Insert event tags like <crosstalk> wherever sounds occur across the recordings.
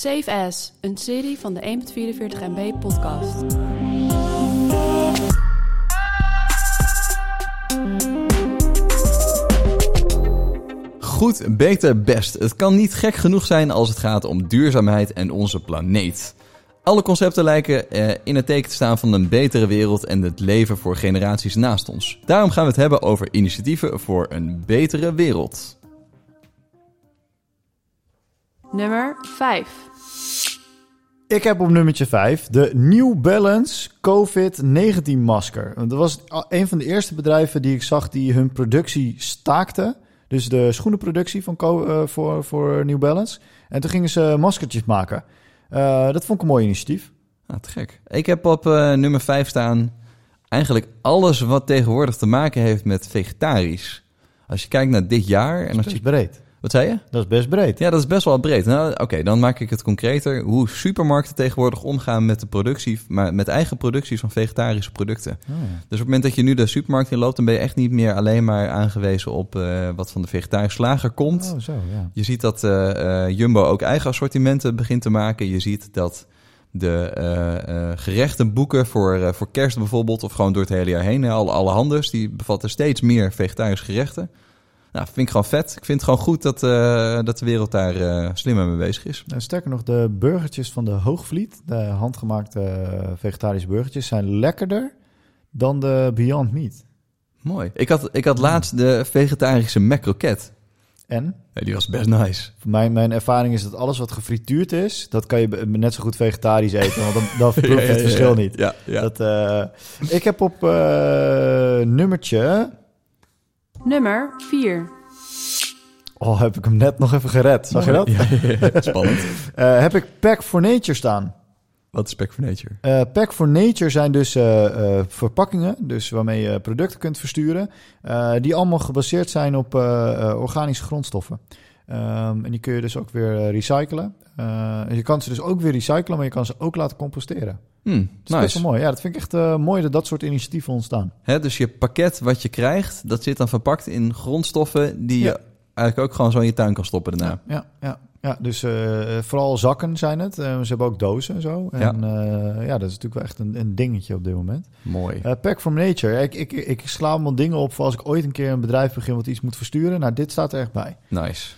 Safe As, een serie van de 1.44 MB podcast. Goed, beter, best. Het kan niet gek genoeg zijn als het gaat om duurzaamheid en onze planeet. Alle concepten lijken eh, in het teken te staan van een betere wereld en het leven voor generaties naast ons. Daarom gaan we het hebben over initiatieven voor een betere wereld. Nummer 5. Ik heb op nummertje 5 de New Balance COVID-19 masker. Want Dat was een van de eerste bedrijven die ik zag die hun productie staakte. Dus de schoenenproductie van co- eh, voor, voor New Balance. En toen gingen ze maskertjes maken. Eh, dat vond ik een mooi initiatief. Ah, te gek. Ik heb op eh, nummer 5 staan eigenlijk alles wat tegenwoordig te maken heeft met vegetarisch. Als je kijkt naar dit jaar en als je... breed. Wat zei je? Dat is best breed. Ja, dat is best wel breed. Nou, Oké, dan maak ik het concreter. Hoe supermarkten tegenwoordig omgaan met de productie, maar met eigen producties van vegetarische producten. Oh, ja. Dus op het moment dat je nu de supermarkt in loopt, dan ben je echt niet meer alleen maar aangewezen op eh, wat van de vegetarische slager komt. Oh, zo, ja. Je ziet dat eh, eh, Jumbo ook eigen assortimenten begint te maken. Je ziet dat de eh, eh, gerechtenboeken voor, voor kerst bijvoorbeeld, of gewoon door het hele jaar heen, alle, alle handels, die bevatten steeds meer vegetarische gerechten. Nou, vind ik gewoon vet. Ik vind het gewoon goed dat, eh, dat de wereld daar eh, slimmer mee bezig is. Nou, sterker nog, de burgertjes van de Hoogvliet, de handgemaakte eh, vegetarische burgertjes, zijn lekkerder dan de Beyond Meat. Mooi. Ik had, ik had laatst de vegetarische macroket. En die was best nice. mijn, mijn ervaring is dat alles wat gefrituurd is, dat kan je net zo goed vegetarisch eten, want dan, dan <laughs> proef je het verschil niet. Ja, ja. Dat, ik heb op nummertje, Nummer 4. oh heb ik hem net nog even gered, zag je dat? Ja, ja, ja. <laughs> Spannend. Eh, heb ik Pack for Nature staan. Wat is Pack for Nature? Eh, Pack for Nature zijn dus eh, eh, verpakkingen, dus waarmee je producten kunt versturen, eh, die allemaal gebaseerd zijn op eh, eh, organische grondstoffen. Ehm, en die kun je dus ook weer eh, recyclen. Eh, je kan ze dus ook weer recyclen, maar je kan ze ook laten composteren. Hm, Dat is best wel mooi. Ja, dat vind ik echt eh, mooi dat dat soort initiatieven ontstaan. Hè, dus je pakket wat je krijgt, dat zit dan verpakt in grondstoffen die je Ja. eigenlijk ook gewoon zo in je tuin kan stoppen daarna. Ja, ja, ja. dus vooral zakken zijn het. Eh, ze hebben ook dozen en zo. En eh, ja, dat is natuurlijk wel echt een, een dingetje op dit moment. Mooi. Pack from Nature. Ik, ik, ik sla allemaal dingen op voor als ik ooit een keer een bedrijf begin wat iets moet versturen. Nou, dit staat er echt bij. Nice.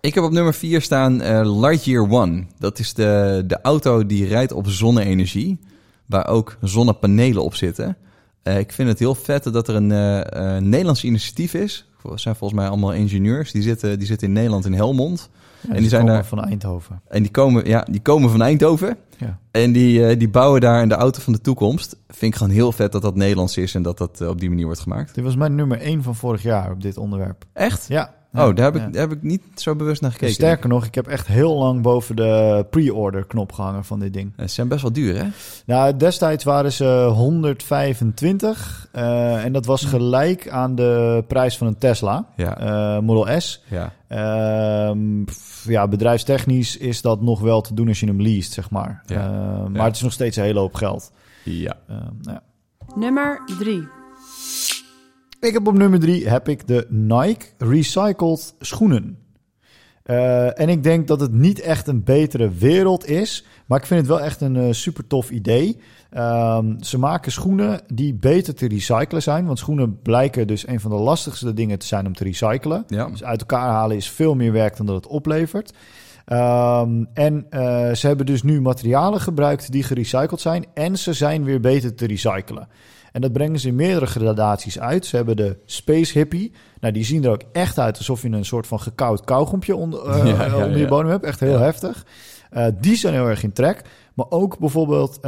Ik heb op nummer 4 staan eh, Lightyear One. Dat is de, de auto die rijdt op zonne-energie, waar ook zonnepanelen op zitten. Eh, ik vind het heel vet dat er een eh, Nederlands initiatief is. Het zijn volgens mij allemaal ingenieurs. Die zitten, die zitten in Nederland in Helmond. Ja, die zijn komen daar- van Eindhoven. En die komen, ja, die komen van Eindhoven. Ja. En die, die bouwen daar de auto van de toekomst. Vind ik gewoon heel vet dat dat Nederlands is en dat dat op die manier wordt gemaakt. Dit was mijn nummer 1 van vorig jaar op dit onderwerp. Echt? Ja. Oh, daar heb, ik, daar heb ik niet zo bewust naar gekeken. Sterker nog, ik heb echt heel lang boven de pre-order knop gehangen van dit ding. Eh, Ze zijn best wel duur, hè? Nou, destijds waren ze 125 eh, en dat was gelijk aan de prijs van een Tesla Ja. eh, Model S. ja. Ehm, pff, ja, bedrijfstechnisch is dat nog wel te doen als je hem leest, zeg maar. Ja. Ehm, maar Ja. het is nog steeds een hele hoop geld. Ja. Ehm, nou ja. Nummer 3. Ik heb op nummer drie heb ik de Nike Recycled schoenen. Eh, en ik denk dat het niet echt een betere wereld is, maar ik vind het wel echt een eh, super tof idee. Ehm, ze maken schoenen die beter te recyclen zijn, want schoenen blijken dus een van de lastigste dingen te zijn om te recyclen. Ja. Dus uit elkaar halen is veel meer werk dan dat het oplevert. Ehm, en eh, ze hebben dus nu materialen gebruikt die gerecycled zijn en ze zijn weer beter te recyclen. En dat brengen ze in meerdere gradaties uit. Ze hebben de Space Hippie. Nou, die zien er ook echt uit alsof je een soort van gekoud kauwgompje onder, eh, <laughs> Ja, ja, onder je ja. bodem hebt. Echt heel heftig. Eh, die zijn heel erg in trek. Maar ook bijvoorbeeld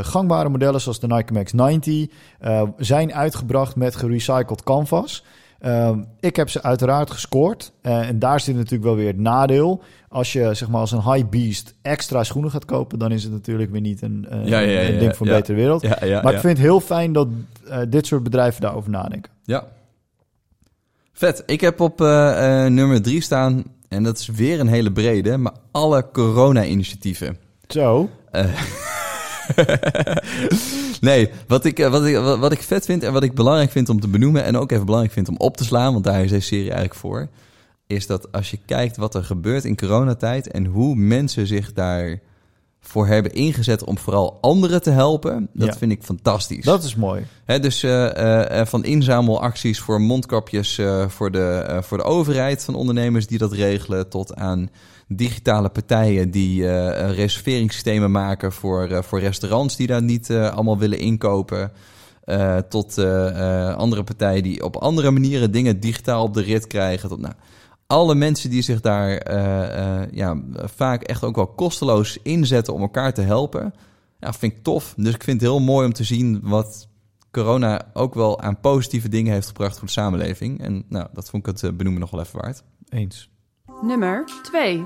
gangbare modellen zoals de Nike Max 90 eh, zijn uitgebracht met gerecycled canvas. Ehm, ik heb ze uiteraard gescoord. Eh, en daar zit natuurlijk wel weer het nadeel. Als je zeg maar als een high beast extra schoenen gaat kopen, dan is het natuurlijk weer niet een, eh, Ja, ja, ja, een ding voor een betere wereld. Maar ik vind het heel fijn dat eh, dit soort bedrijven daarover nadenken. Ja. Vet. Ik heb op nummer drie staan, en dat is weer een hele brede, maar alle corona-initiatieven. Zo. <laughs> <laughs> Nee, wat ik, eh, wat, ik, wat ik vet vind en wat ik belangrijk vind om te benoemen en ook even belangrijk vind om op te slaan, want daar is deze serie eigenlijk voor. is dat als je kijkt wat er gebeurt in coronatijd en hoe mensen zich daarvoor hebben ingezet om vooral anderen te helpen, dat Ja. vind ik fantastisch. Dat is mooi. Dus eh, eh, van inzamelacties voor mondkapjes voor, de, voor de overheid, van ondernemers die dat regelen, tot aan digitale partijen die eh, reserveringssystemen maken voor, eh, voor restaurants die daar niet eh, allemaal willen inkopen. tot andere partijen die op andere manieren dingen digitaal op de rit krijgen. Tot, nou, alle mensen die zich daar ja, vaak echt ook wel kosteloos inzetten om elkaar te helpen. Ja, vind ik tof. Dus ik vind het heel mooi om te zien wat corona ook wel aan positieve dingen heeft gebracht voor de samenleving. En nou, dat vond ik het benoemen nog wel even waard. Eens. Nummer 2.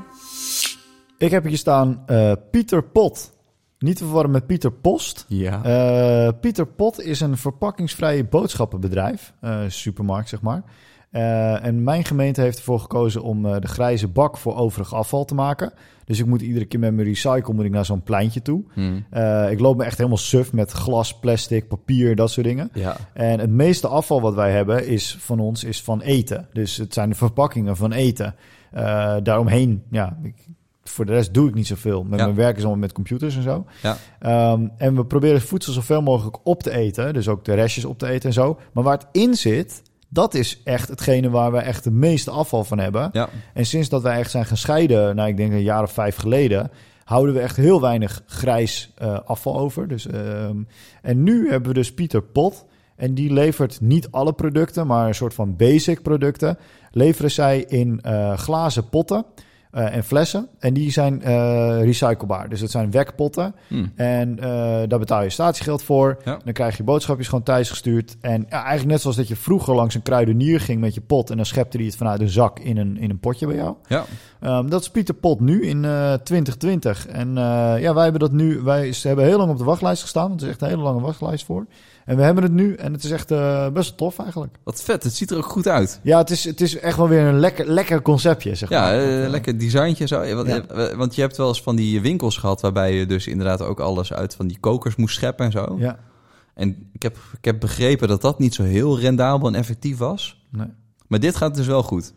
Ik heb hier staan eh, Pieter Pot. Niet te verwarren met Pieter Post. Ja. Eh, Pieter Pot is een verpakkingsvrije boodschappenbedrijf, eh, supermarkt zeg maar. Eh, en mijn gemeente heeft ervoor gekozen om eh, de grijze bak voor overig afval te maken. Dus ik moet iedere keer met mijn recycle moet ik naar zo'n pleintje toe. Hm. Eh, ik loop me echt helemaal suf met glas, plastic, papier, dat soort dingen. ja. En het meeste afval wat wij hebben is van ons is van eten. Dus het zijn de verpakkingen van eten. Eh, daaromheen, ja, ik, voor de rest doe ik niet zoveel. Met Ja. mijn werk is allemaal met computers en zo. Ja. Ehm, en we proberen voedsel zoveel mogelijk op te eten. Dus ook de restjes op te eten en zo. Maar waar het in zit, dat is echt hetgene waar we echt het meeste afval van hebben. Ja. En sinds dat wij echt zijn gescheiden, nou ik denk een jaar of vijf geleden, houden we echt heel weinig grijs eh, afval over. Dus, ehm, en nu hebben we dus Pieter Pot. En die levert niet alle producten, maar een soort van basic producten. Leveren zij in eh, glazen potten eh, en flessen. En die zijn eh, recyclebaar. Dus het zijn wekpotten. Hm. En eh, daar betaal je statiegeld voor. Ja. Dan krijg je boodschapjes gewoon thuis gestuurd. En ja, eigenlijk net zoals dat je vroeger langs een kruidenier ging met je pot. En dan schepte hij het vanuit een zak in een, in een potje bij jou. Ja. Ehm, dat is Pieter Pot nu in eh 2020. En ja, wij hebben dat nu. Wij hebben heel lang op de wachtlijst gestaan. Want er is echt een hele lange wachtlijst voor. En we hebben het nu. En het is echt best wel tof eigenlijk. Wat vet. Het ziet er ook goed uit. Ja, het is, het is echt wel weer een lekker, lekker conceptje, zeg Ja, maar. Dat, lekker designtje zo. Want, Ja. eh, want je hebt wel eens van die winkels gehad waarbij je dus inderdaad ook alles uit van die kokers moest scheppen en zo. Ja, En ik heb, ik heb begrepen dat dat niet zo heel rendabel en effectief was. nee. Maar dit gaat dus wel goed.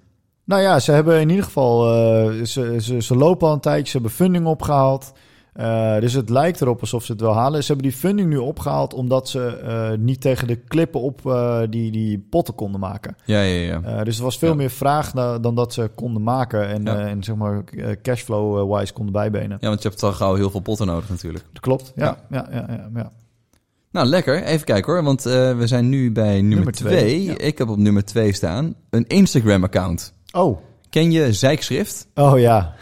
Nou ja, ze hebben in ieder geval. eh, ze, ze, ze lopen al een tijdje. Ze hebben funding opgehaald. Eh, dus het lijkt erop alsof ze het wel halen. Ze hebben die funding nu opgehaald omdat ze eh, niet tegen de klippen op eh, die, die potten konden maken. Ja, ja, ja. Dus er was veel Ja. meer vraag da- dan dat ze konden maken. En, Ja. en zeg maar cashflow-wise konden bijbenen. Ja, want je hebt al gauw heel veel potten nodig natuurlijk. Dat klopt. Ja, ja, ja, ja, ja. Nou, lekker. Even kijken hoor, want we zijn nu bij nummer Nummer twee, 2. ja. Ik heb op nummer 2 staan een Instagram-account. Oh. Ken je Zijkschrift? Oh ja.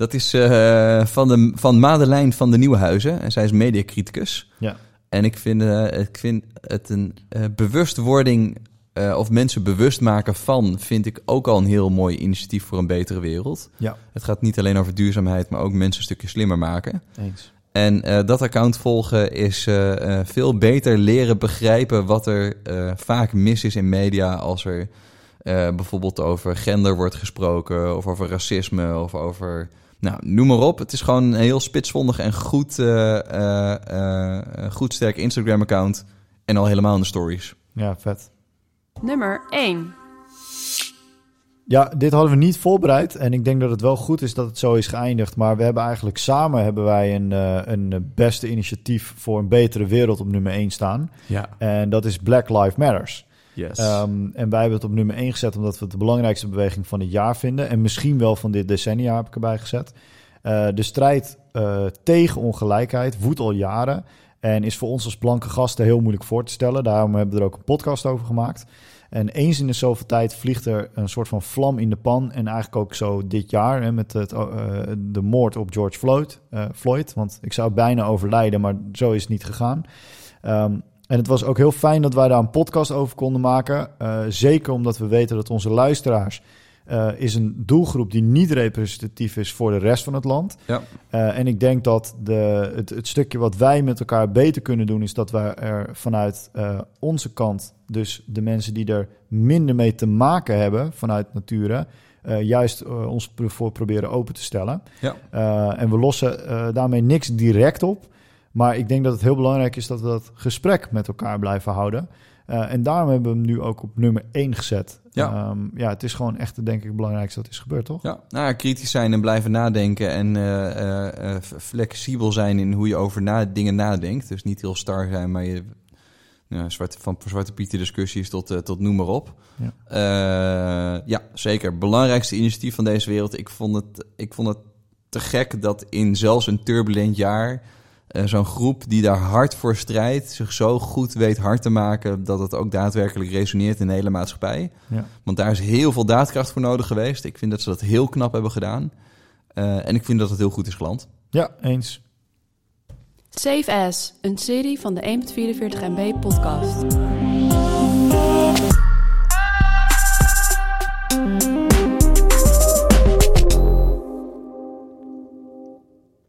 Dat is eh, van, de, van Madeleine van de Nieuwenhuizen. En zij is mediacriticus. Ja. En ik vind, eh, ik vind het een eh, bewustwording of mensen bewust maken van, vind ik ook al een heel mooi initiatief voor een betere wereld. Ja. Het gaat niet alleen over duurzaamheid, maar ook mensen een stukje slimmer maken. Eens. En dat account volgen is veel beter leren begrijpen wat er vaak mis is in media als er eh, bijvoorbeeld over gender wordt gesproken of over racisme of over, nou, noem maar op. Het is gewoon een heel spitsvondig en goed, eh, eh, eh, goed sterk Instagram account en al helemaal in de stories. Ja, vet. Nummer 1. Ja, dit hadden we niet voorbereid. En ik denk dat het wel goed is dat het zo is geëindigd. Maar we hebben eigenlijk samen hebben wij een, eh, een beste initiatief voor een betere wereld op nummer 1 staan. Ja, En dat is Black Lives Matters. Ehm, en wij hebben het op nummer 1 gezet omdat we het de belangrijkste beweging van het jaar vinden. En misschien wel van dit decennia heb ik erbij gezet. Eh, de strijd eh, tegen ongelijkheid woedt al jaren. En is voor ons als blanke gasten heel moeilijk voor te stellen. Daarom hebben we er ook een podcast over gemaakt. En eens in de zoveel tijd vliegt er een soort van vlam in de pan. En eigenlijk ook zo dit jaar hè, met het, eh, de moord op George Floyd, Floyd. Want ik zou bijna overlijden, maar zo is het niet gegaan. Ehm, en het was ook heel fijn dat wij daar een podcast over konden maken. Eh, zeker omdat we weten dat onze luisteraars eh, is een doelgroep die niet representatief is voor de rest van het land. Ja. Eh, en ik denk dat de, het, het stukje wat wij met elkaar beter kunnen doen, is dat wij er vanuit onze kant, dus de mensen die er minder mee te maken hebben vanuit Natura, eh, juist ons voor proberen open te stellen. Ja. En we lossen daarmee niks direct op. Maar ik denk dat het heel belangrijk is dat we dat gesprek met elkaar blijven houden. Uh, en daarom hebben we hem nu ook op nummer 1 gezet. Ja. Um, ja, het is gewoon echt, denk ik, het belangrijkste dat is gebeurd, toch? Ja, nou, kritisch zijn en blijven nadenken en uh, flexibel zijn in hoe je over na dingen nadenkt. Dus niet heel star zijn, maar je ja, zwarte, van Zwarte Pieter discussies tot, tot noem maar op. Ja. Ja, zeker. Belangrijkste initiatief van deze wereld. Ik vond het, ik vond het te gek dat in zelfs een turbulent jaar... Uh, zo'n groep die daar hard voor strijdt... zich zo goed weet hard te maken... dat het ook daadwerkelijk resoneert in de hele maatschappij. Ja. Want daar is heel veel daadkracht voor nodig geweest. Ik vind dat ze dat heel knap hebben gedaan. en ik vind dat het heel goed is geland. Ja, eens. Save As, een serie van de 1.44 MB podcast.